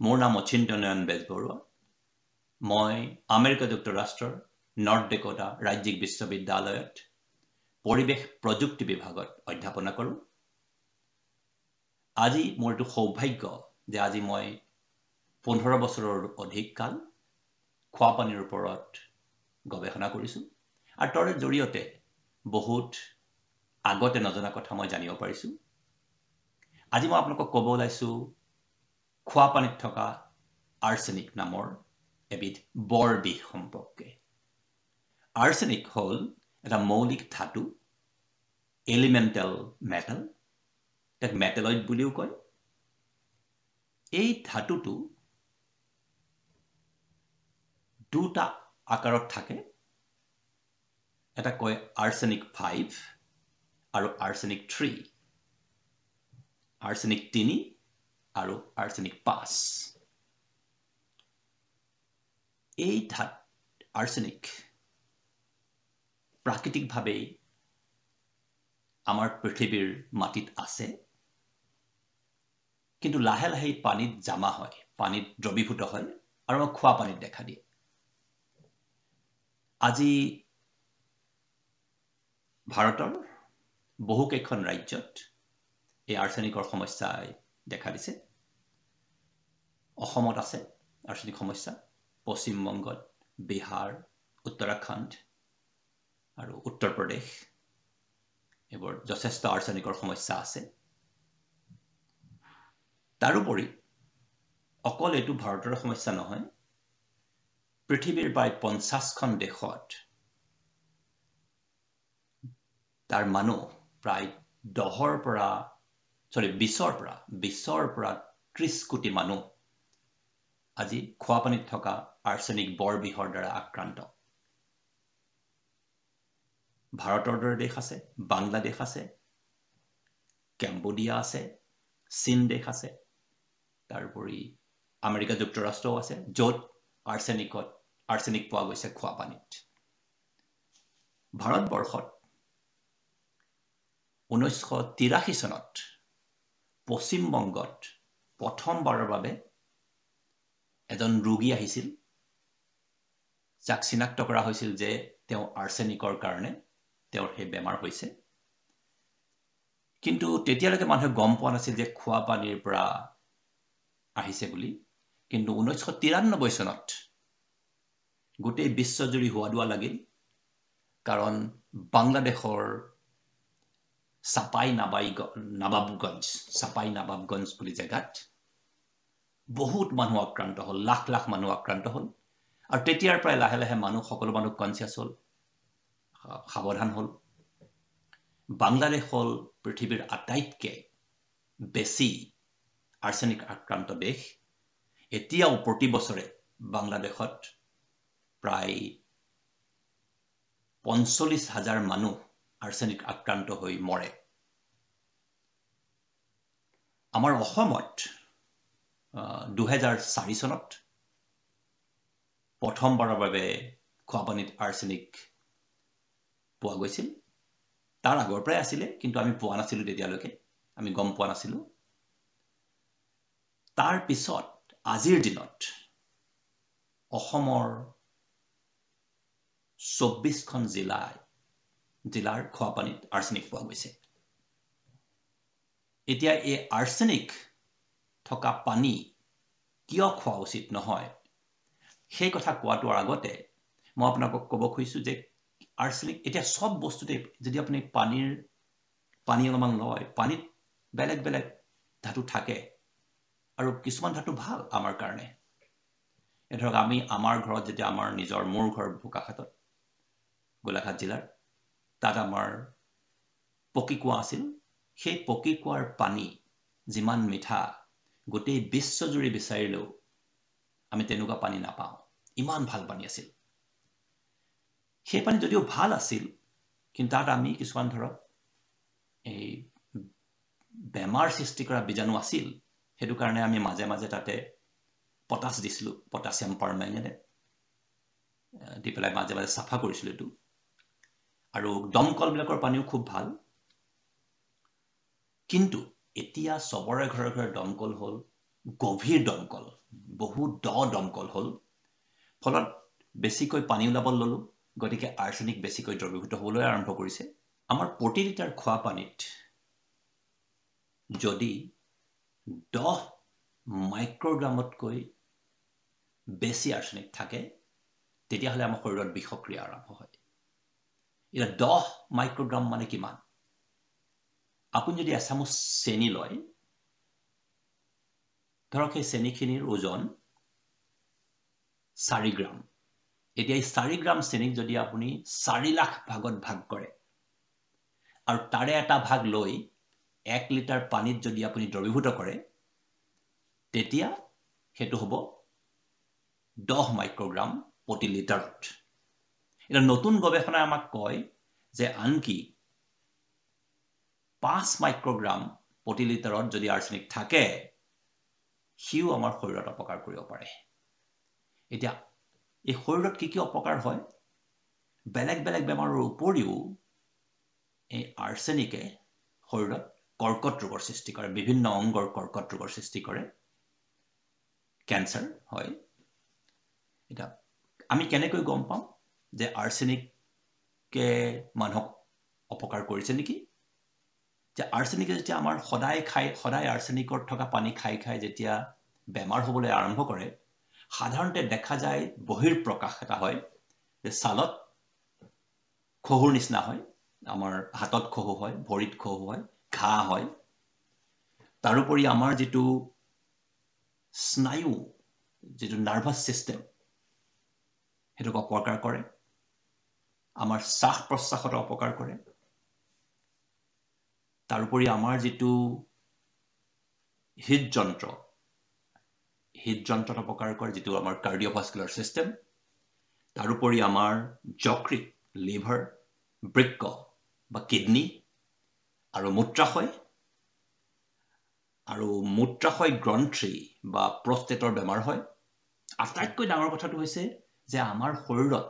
মোৰ নাম অচিন্তনয়ন বেজবৰুৱা। মই আমেৰিকা যুক্তৰাষ্ট্ৰৰ নৰ্থ ডেকোটা ৰাজ্যিক বিশ্ববিদ্যালয়ত পৰিৱেশ প্ৰযুক্তি বিভাগত অধ্যাপনা কৰোঁ। আজি মোৰ এইটো সৌভাগ্য যে আজি মই পোন্ধৰ বছৰৰ অধিক কাল খোৱাপানীৰ ওপৰত গৱেষণা কৰিছোঁ। আৰু তাৰ জৰিয়তে বহুত আগতে নজনা কথা মই জানিব পাৰিছোঁ। আজি মই আপোনালোকক ক'ব ওলাইছোঁ খোৱা পানীত থকা আৰ্চেনিক নামৰ এবিধ বৰ বিষ সম্পৰ্কে আৰ্চেনিক হ'ল এটা মৌলিক ধাতু এলিমেণ্টেল মেটেল তাক মেটেলইড বুলিও কয় এই ধাতুটো দুটা আকাৰত থাকে এটা কয় আৰ্চেনিক ফাইভ আৰু আৰ্চেনিক থ্ৰী আৰ্চেনিক তিনি আৰু আৰ্চেনিক পাঁচ এই ধাত আৰ্চেনিক প্ৰাকৃতিকভাৱেই আমাৰ পৃথিৱীৰ মাটিত আছে। কিন্তু লাহে লাহে পানীত জামা হয় পানীত দ্ৰৱীভূত হয় আৰু আমাক খোৱা পানীত দেখা দিয়ে। আজি ভাৰতৰ বহুকেইখন ৰাজ্যত এই আৰ্চেনিকৰ সমস্যাই দেখা দিছে অসমত আছে আৰ্চেনিক সমস্যা পশ্চিমবংগত বিহাৰ উত্তৰাখণ্ড আৰু উত্তৰ প্ৰদেশ। এইবোৰ যথেষ্ট আৰ্চেনিকৰ সমস্যা আছে। তাৰোপৰি অকল এইটো ভাৰতৰ সমস্যা নহয় পৃথিৱীৰ প্ৰায় পঞ্চাছখন দেশত তাৰ মানুহ প্ৰায় দহৰ পৰা চৰি বিছৰ পৰা বিছৰ পৰা ত্ৰিছ কোটি মানুহ আজি খোৱাপানীত থকা আৰ্চেনিক বৰ বিষৰ দ্বাৰা আক্ৰান্ত। ভাৰতৰ দৰে দেশ আছে বাংলাদেশ আছে কেম্বোডিয়া আছে চীন দেশ আছে তাৰোপৰি আমেৰিকা যুক্তৰাষ্ট্ৰও আছে য'ত আৰ্চেনিকত আৰ্চেনিক পোৱা গৈছে খোৱাপানীত। ভাৰতবৰ্ষত ঊনৈছশ তিৰাশী চনত পশ্চিমবংগত প্ৰথমবাৰৰ বাবে এজন ৰোগী আহিছিল যাক চিনাক্ত কৰা হৈছিল যে তেওঁ আৰ্চেনিকৰ কাৰণে তেওঁৰ সেই বেমাৰ হৈছে। কিন্তু তেতিয়ালৈকে মানুহে গম পোৱা নাছিল যে খোৱা পানীৰ পৰা আহিছে বুলি। কিন্তু ঊনৈছশ তিৰান্নব্বৈ চনত গোটেই বিশ্বজুৰি হোৱা দোৱা লাগিল। কাৰণ বাংলাদেশৰ চাপাই নাবাই নাবাবগঞ্জ চাপাই নাবাবগঞ্জ বুলি জেগাত বহুত মানুহ আক্ৰান্ত হ'ল লাখ লাখ মানুহ আক্ৰান্ত হ'ল আৰু তেতিয়াৰ পৰাই লাহে লাহে মানুহ সকলো মানুহ কনচিয়াছ হ'ল সাৱধান হ'ল বাংলাদেশ হ'ল পৃথিৱীৰ আটাইতকৈ বেছি আৰ্চেনিক আক্ৰান্ত দেশ এতিয়াও প্ৰতি বছৰে বাংলাদেশত প্ৰায় পঞ্চল্লিছ হাজাৰ মানুহ আৰ্চেনিক আক্ৰান্ত হৈ মৰে। আমাৰ অসমত দুহেজাৰ চাৰি চনত প্ৰথমবাৰৰ বাবে খোৱাপানীত আৰ্চেনিক পোৱা গৈছিল। তাৰ আগৰ পৰাই আছিলে কিন্তু আমি পোৱা নাছিলোঁ তেতিয়ালৈকে। আমি গম পোৱা নাছিলোঁ। তাৰ পিছত আজিৰ দিনত অসমৰ চৌব্বিছখন জিলাই জিলাৰ খোৱাপানীত আৰ্চেনিক পোৱা গৈছে। এতিয়া এই আৰ্চেনিক থকা পানী কিয় খোৱা উচিত নহয়? সেই কথা কোৱাটোৰ আগতে মই আপোনালোকক ক'ব খুজিছোঁ যে আৰ্চেনিক এতিয়া চব বস্তুতে যদি আপুনি পানীৰ পানী অলপমান লয় পানীত বেলেগ বেলেগ ধাতু থাকে আৰু কিছুমান ধাতু ভাল আমাৰ কাৰণে। ধৰক আমি আমাৰ ঘৰত যেতিয়া আমাৰ নিজৰ মোৰ ঘৰ বোকাখাটত গোলাঘাট জিলাৰ তাত আমাৰ পকী কুঁৱা আছিল। সেই পকী কুঁৱাৰ পানী যিমান মিঠা গোটেই বিশ্বজুৰি বিচাৰিলেও আমি তেনেকুৱা পানী নাপাওঁ। ইমান ভাল পানী আছিল। সেই পানী যদিও ভাল আছিল কিন্তু তাত আমি কিছুমান ধৰক এই বেমাৰ সৃষ্টি কৰা বীজাণু আছিল সেইটো কাৰণে আমি মাজে মাজে তাতে পটাছ দিছিলোঁ পটাছিয়াম পাৰমেংগেনেট দি পেলাই মাজে মাজে চাফা কৰিছিলোঁ এইটো। আৰু দমকলবিলাকৰ পানীও খুব ভাল। কিন্তু এতিয়া চবৰে ঘৰে ঘৰে দমকল হ'ল গভীৰ দমকল বহু দ দমকল হ'ল। ফলত বেছিকৈ পানী ওলাব ল'লোঁ গতিকে আৰ্চেনিক বেছিকৈ দ্ৰৱীভূত হ'বলৈ আৰম্ভ কৰিছে। আমাৰ প্ৰতি লিটাৰ খোৱা পানীত যদি দহ মাইক্ৰগ্ৰামতকৈ বেছি আৰ্চেনিক থাকে তেতিয়াহ'লে আমাৰ শৰীৰত বিষক্ৰিয়া আৰম্ভ হয়। এতিয়া দহ মাইক্ৰগ্ৰাম মানে কিমান আপুনি যদি এচামুচ চেনি লয় ধৰক সেই চেনিখিনিৰ ওজন চাৰি গ্ৰাম এতিয়া এই চাৰি গ্ৰাম চেনিক যদি আপুনি চাৰি লাখ ভাগত ভাগ কৰে আৰু তাৰে এটা ভাগ লৈ এক লিটাৰ পানীত যদি আপুনি দ্ৰৱীভূত কৰে তেতিয়া সেইটো হ'ব দহ মাইক্ৰগ্ৰাম প্ৰতি লিটাৰত এতিয়া নতুন গৱেষণাই আমাক কয় যে আনকি পাঁচ মাইক্ৰগ্ৰাম প্ৰতি লিটাৰত যদি আৰ্চেনিক থাকে সিও আমাৰ শৰীৰত অপকাৰ কৰিব পাৰে। এতিয়া এই শৰীৰত কি কি অপকাৰ হয়? বেলেগ বেলেগ বেমাৰৰ উপৰিও এই আৰ্চেনিকে শৰীৰত কৰ্কট ৰোগৰ সৃষ্টি কৰে বিভিন্ন অংগৰ কৰ্কট ৰোগৰ সৃষ্টি কৰে। কেঞ্চাৰ হয়। এতিয়া আমি কেনেকৈ গম পাম? যে আৰ্চেনিকে মানুহক অপকাৰ কৰিছে নেকি? যে আৰ্চেনিকে যেতিয়া আমাৰ সদায় খাই সদায় আৰ্চেনিকত থকা পানী খাই খাই যেতিয়া বেমাৰ হ'বলৈ আৰম্ভ কৰে সাধাৰণতে দেখা যায় বহিৰ প্ৰকাশ এটা হয় যে ছালত খহুৰ নিচিনা হয় আমাৰ হাতত খহু হয় ভৰিত খহু হয় ঘাঁ হয়। তাৰোপৰি আমাৰ যিটো স্নায়ু যিটো নাৰ্ভাছ ছিষ্টেম সেইটোক অপকাৰ কৰে। আমাৰ শ্বাস প্ৰশ্বাসত অপকাৰ কৰে। তাৰোপৰি আমাৰ যিটো হৃদযন্ত্ৰ হৃদযন্ত্ৰত অপকাৰ কৰে যিটো আমাৰ কাৰ্ডিঅ'ভাস্কুলাৰ ছিষ্টেম তাৰোপৰি আমাৰ যকৃত লিভাৰ বৃক্ক বা কিডনী আৰু মূত্ৰাশয় আৰু মূত্ৰাশয় গ্ৰন্থি বা প্ৰষ্টেটৰ বেমাৰ হয়। আটাইতকৈ ডাঙৰ কথাটো হৈছে যে আমাৰ শৰীৰত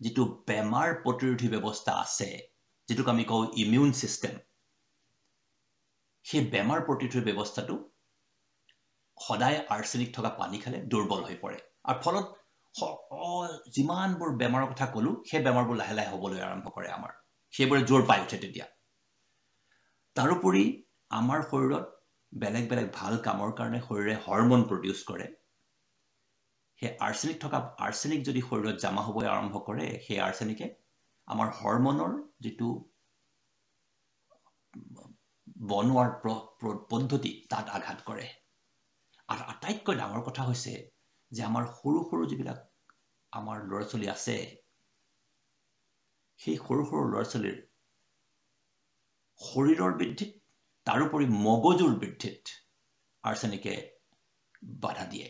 যিটো বেমাৰ প্ৰতিৰোধী ব্যৱস্থা আছে যিটোক আমি কওঁ ইমিউন ছিষ্টেম সেই বেমাৰ প্ৰতিৰোধী ব্যৱস্থাটো সদায় আৰ্চেনিক থকা পানী খালে দুৰ্বল হৈ পৰে। আৰু ফলত যিমানবোৰ বেমাৰৰ কথা ক'লো সেই বেমাৰবোৰ লাহে লাহে হ'বলৈ আৰম্ভ কৰে আমাৰ। সেইবোৰে জোৰ পাই উঠে তেতিয়া। তাৰোপৰি আমাৰ শৰীৰত বেলেগ বেলেগ ভাল কামৰ কাৰণে শৰীৰে হৰমন প্ৰডিউচ কৰে। সেই আৰ্চেনিক থকা আৰ্চেনিক যদি শৰীৰত জমা হ'বলৈ আৰম্ভ কৰে সেই আৰ্চেনিকে আমাৰ হৰমনৰ যিটো বনোৱাৰ পদ্ধতি তাত আঘাত কৰে। আৰু আটাইতকৈ ডাঙৰ কথা হৈছে যে আমাৰ সৰু সৰু যিবিলাক আমাৰ ল'ৰা ছোৱালী আছে সেই সৰু সৰু ল'ৰা ছোৱালীৰ শৰীৰৰ বৃদ্ধিত তাৰোপৰি মগজুৰ বৃদ্ধিত আৰ্চেনিকে বাধা দিয়ে।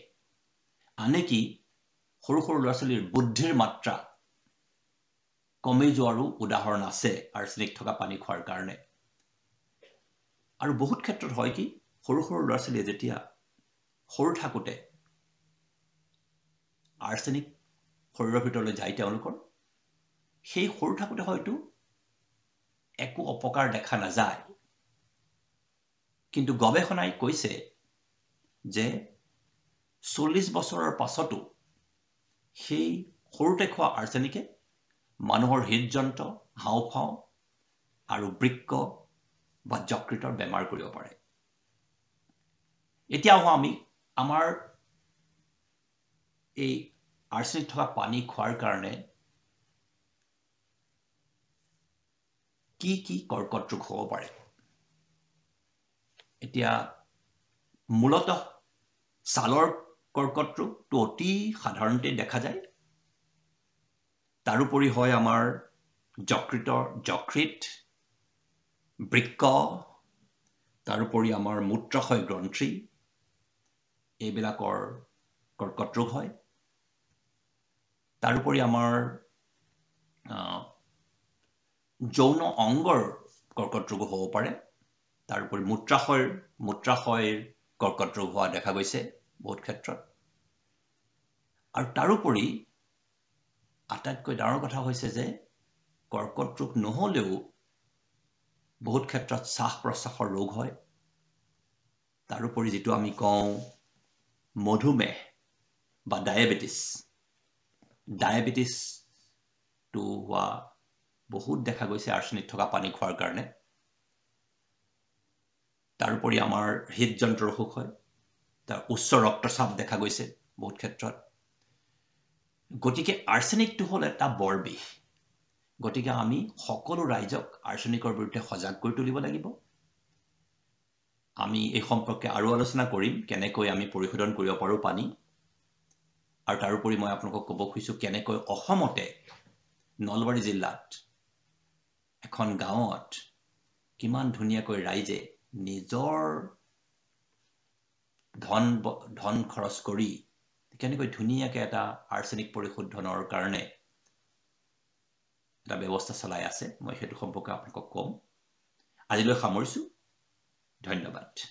আনকি সৰু সৰু ল'ৰা ছোৱালীৰ বুদ্ধিৰ মাত্ৰা কমি যোৱাৰো উদাহৰণ আছে আৰ্চেনিক থকা পানী খোৱাৰ কাৰণে। আৰু বহুত ক্ষেত্ৰত হয় কি সৰু সৰু ল'ৰা ছোৱালীয়ে যেতিয়া সৰু থাকোঁতে আৰ্চেনিক শৰীৰৰ ভিতৰলৈ যায় তেওঁলোকৰ সেই সৰু থাকোঁতে হয়তো একো অপকাৰ দেখা নাযায়। কিন্তু গৱেষণাই কৈছে যে চল্লিছ বছৰৰ পাছতো সেই সৰুতে খোৱা আৰ্চেনিকে মানুহৰ হৃদযন্ত্ৰ হাওঁফাওঁ আৰু বৃক্ক বা যকৃতৰ বেমাৰ কৰিব পাৰে। এতিয়াও আমি আমাৰ এই আৰ্চেনিক থকা পানী খোৱাৰ কাৰণে কি কি কৰ্কট ৰোগ হ'ব পাৰে? এতিয়া মূলত ছালৰ কৰ্কট ৰোগটো অতি সাধাৰণতে দেখা যায়। তাৰোপৰি হয় আমাৰ যকৃতৰ যকৃত বৃক্ক তাৰোপৰি আমাৰ মূত্ৰাশয় গ্ৰন্থি এইবিলাকৰ কৰ্কট ৰোগ হয়। তাৰোপৰি আমাৰ যৌন অংগৰ কৰ্কট ৰোগো হ'ব পাৰে। তাৰোপৰি মূত্ৰাশয়ৰ মূত্ৰাশয়ৰ কৰ্কট ৰোগ হোৱা দেখা গৈছে বহুত ক্ষেত্ৰত। আৰু তাৰোপৰি আটাইতকৈ ডাঙৰ কথা হৈছে যে কৰ্কট ৰোগ নহ'লেও বহুত ক্ষেত্ৰত শ্বাস প্ৰশ্বাসৰ ৰোগ হয়। তাৰোপৰি যিটো আমি কওঁ মধুমেহ বা ডায়েবেটিছ। ডায়েবেটিছটো হোৱা বহুত দেখা গৈছে আৰ্চেনিক থকা পানী খোৱাৰ কাৰণে। তাৰোপৰি আমাৰ হৃদযন্ত্ৰৰ অসুখ হয়। তাৰ উচ্চ ৰক্তচাপ দেখা গৈছে বহুত ক্ষেত্ৰত। গতিকে আৰ্চেনিকটো হ'ল এটা বৰ বিষ। গতিকে আমি সকলো ৰাইজক আৰ্চেনিকৰ বিৰুদ্ধে সজাগ কৰি তুলিব লাগিব। আমি এই সম্পৰ্কে আৰু আলোচনা কৰিম কেনেকৈ আমি পৰিশোধন কৰিব পাৰোঁ পানী। আৰু তাৰোপৰি মই আপোনালোকক ক'ব খুজিছোঁ কেনেকৈ অসমতে নলবাৰী জিলাত এখন গাঁৱত কিমান ধুনীয়াকৈ ৰাইজে নিজৰ ধন ধন খৰচ কৰি কেনেকৈ ধুনীয়াকৈ এটা আৰ্চেনিক পৰিশোধনৰ কাৰণে এটা ব্যৱস্থা চলাই আছে মই সেইটো সম্পৰ্কে আপোনালোকক ক'ম। আজিলৈ সামৰিছোঁ। ধন্যবাদ।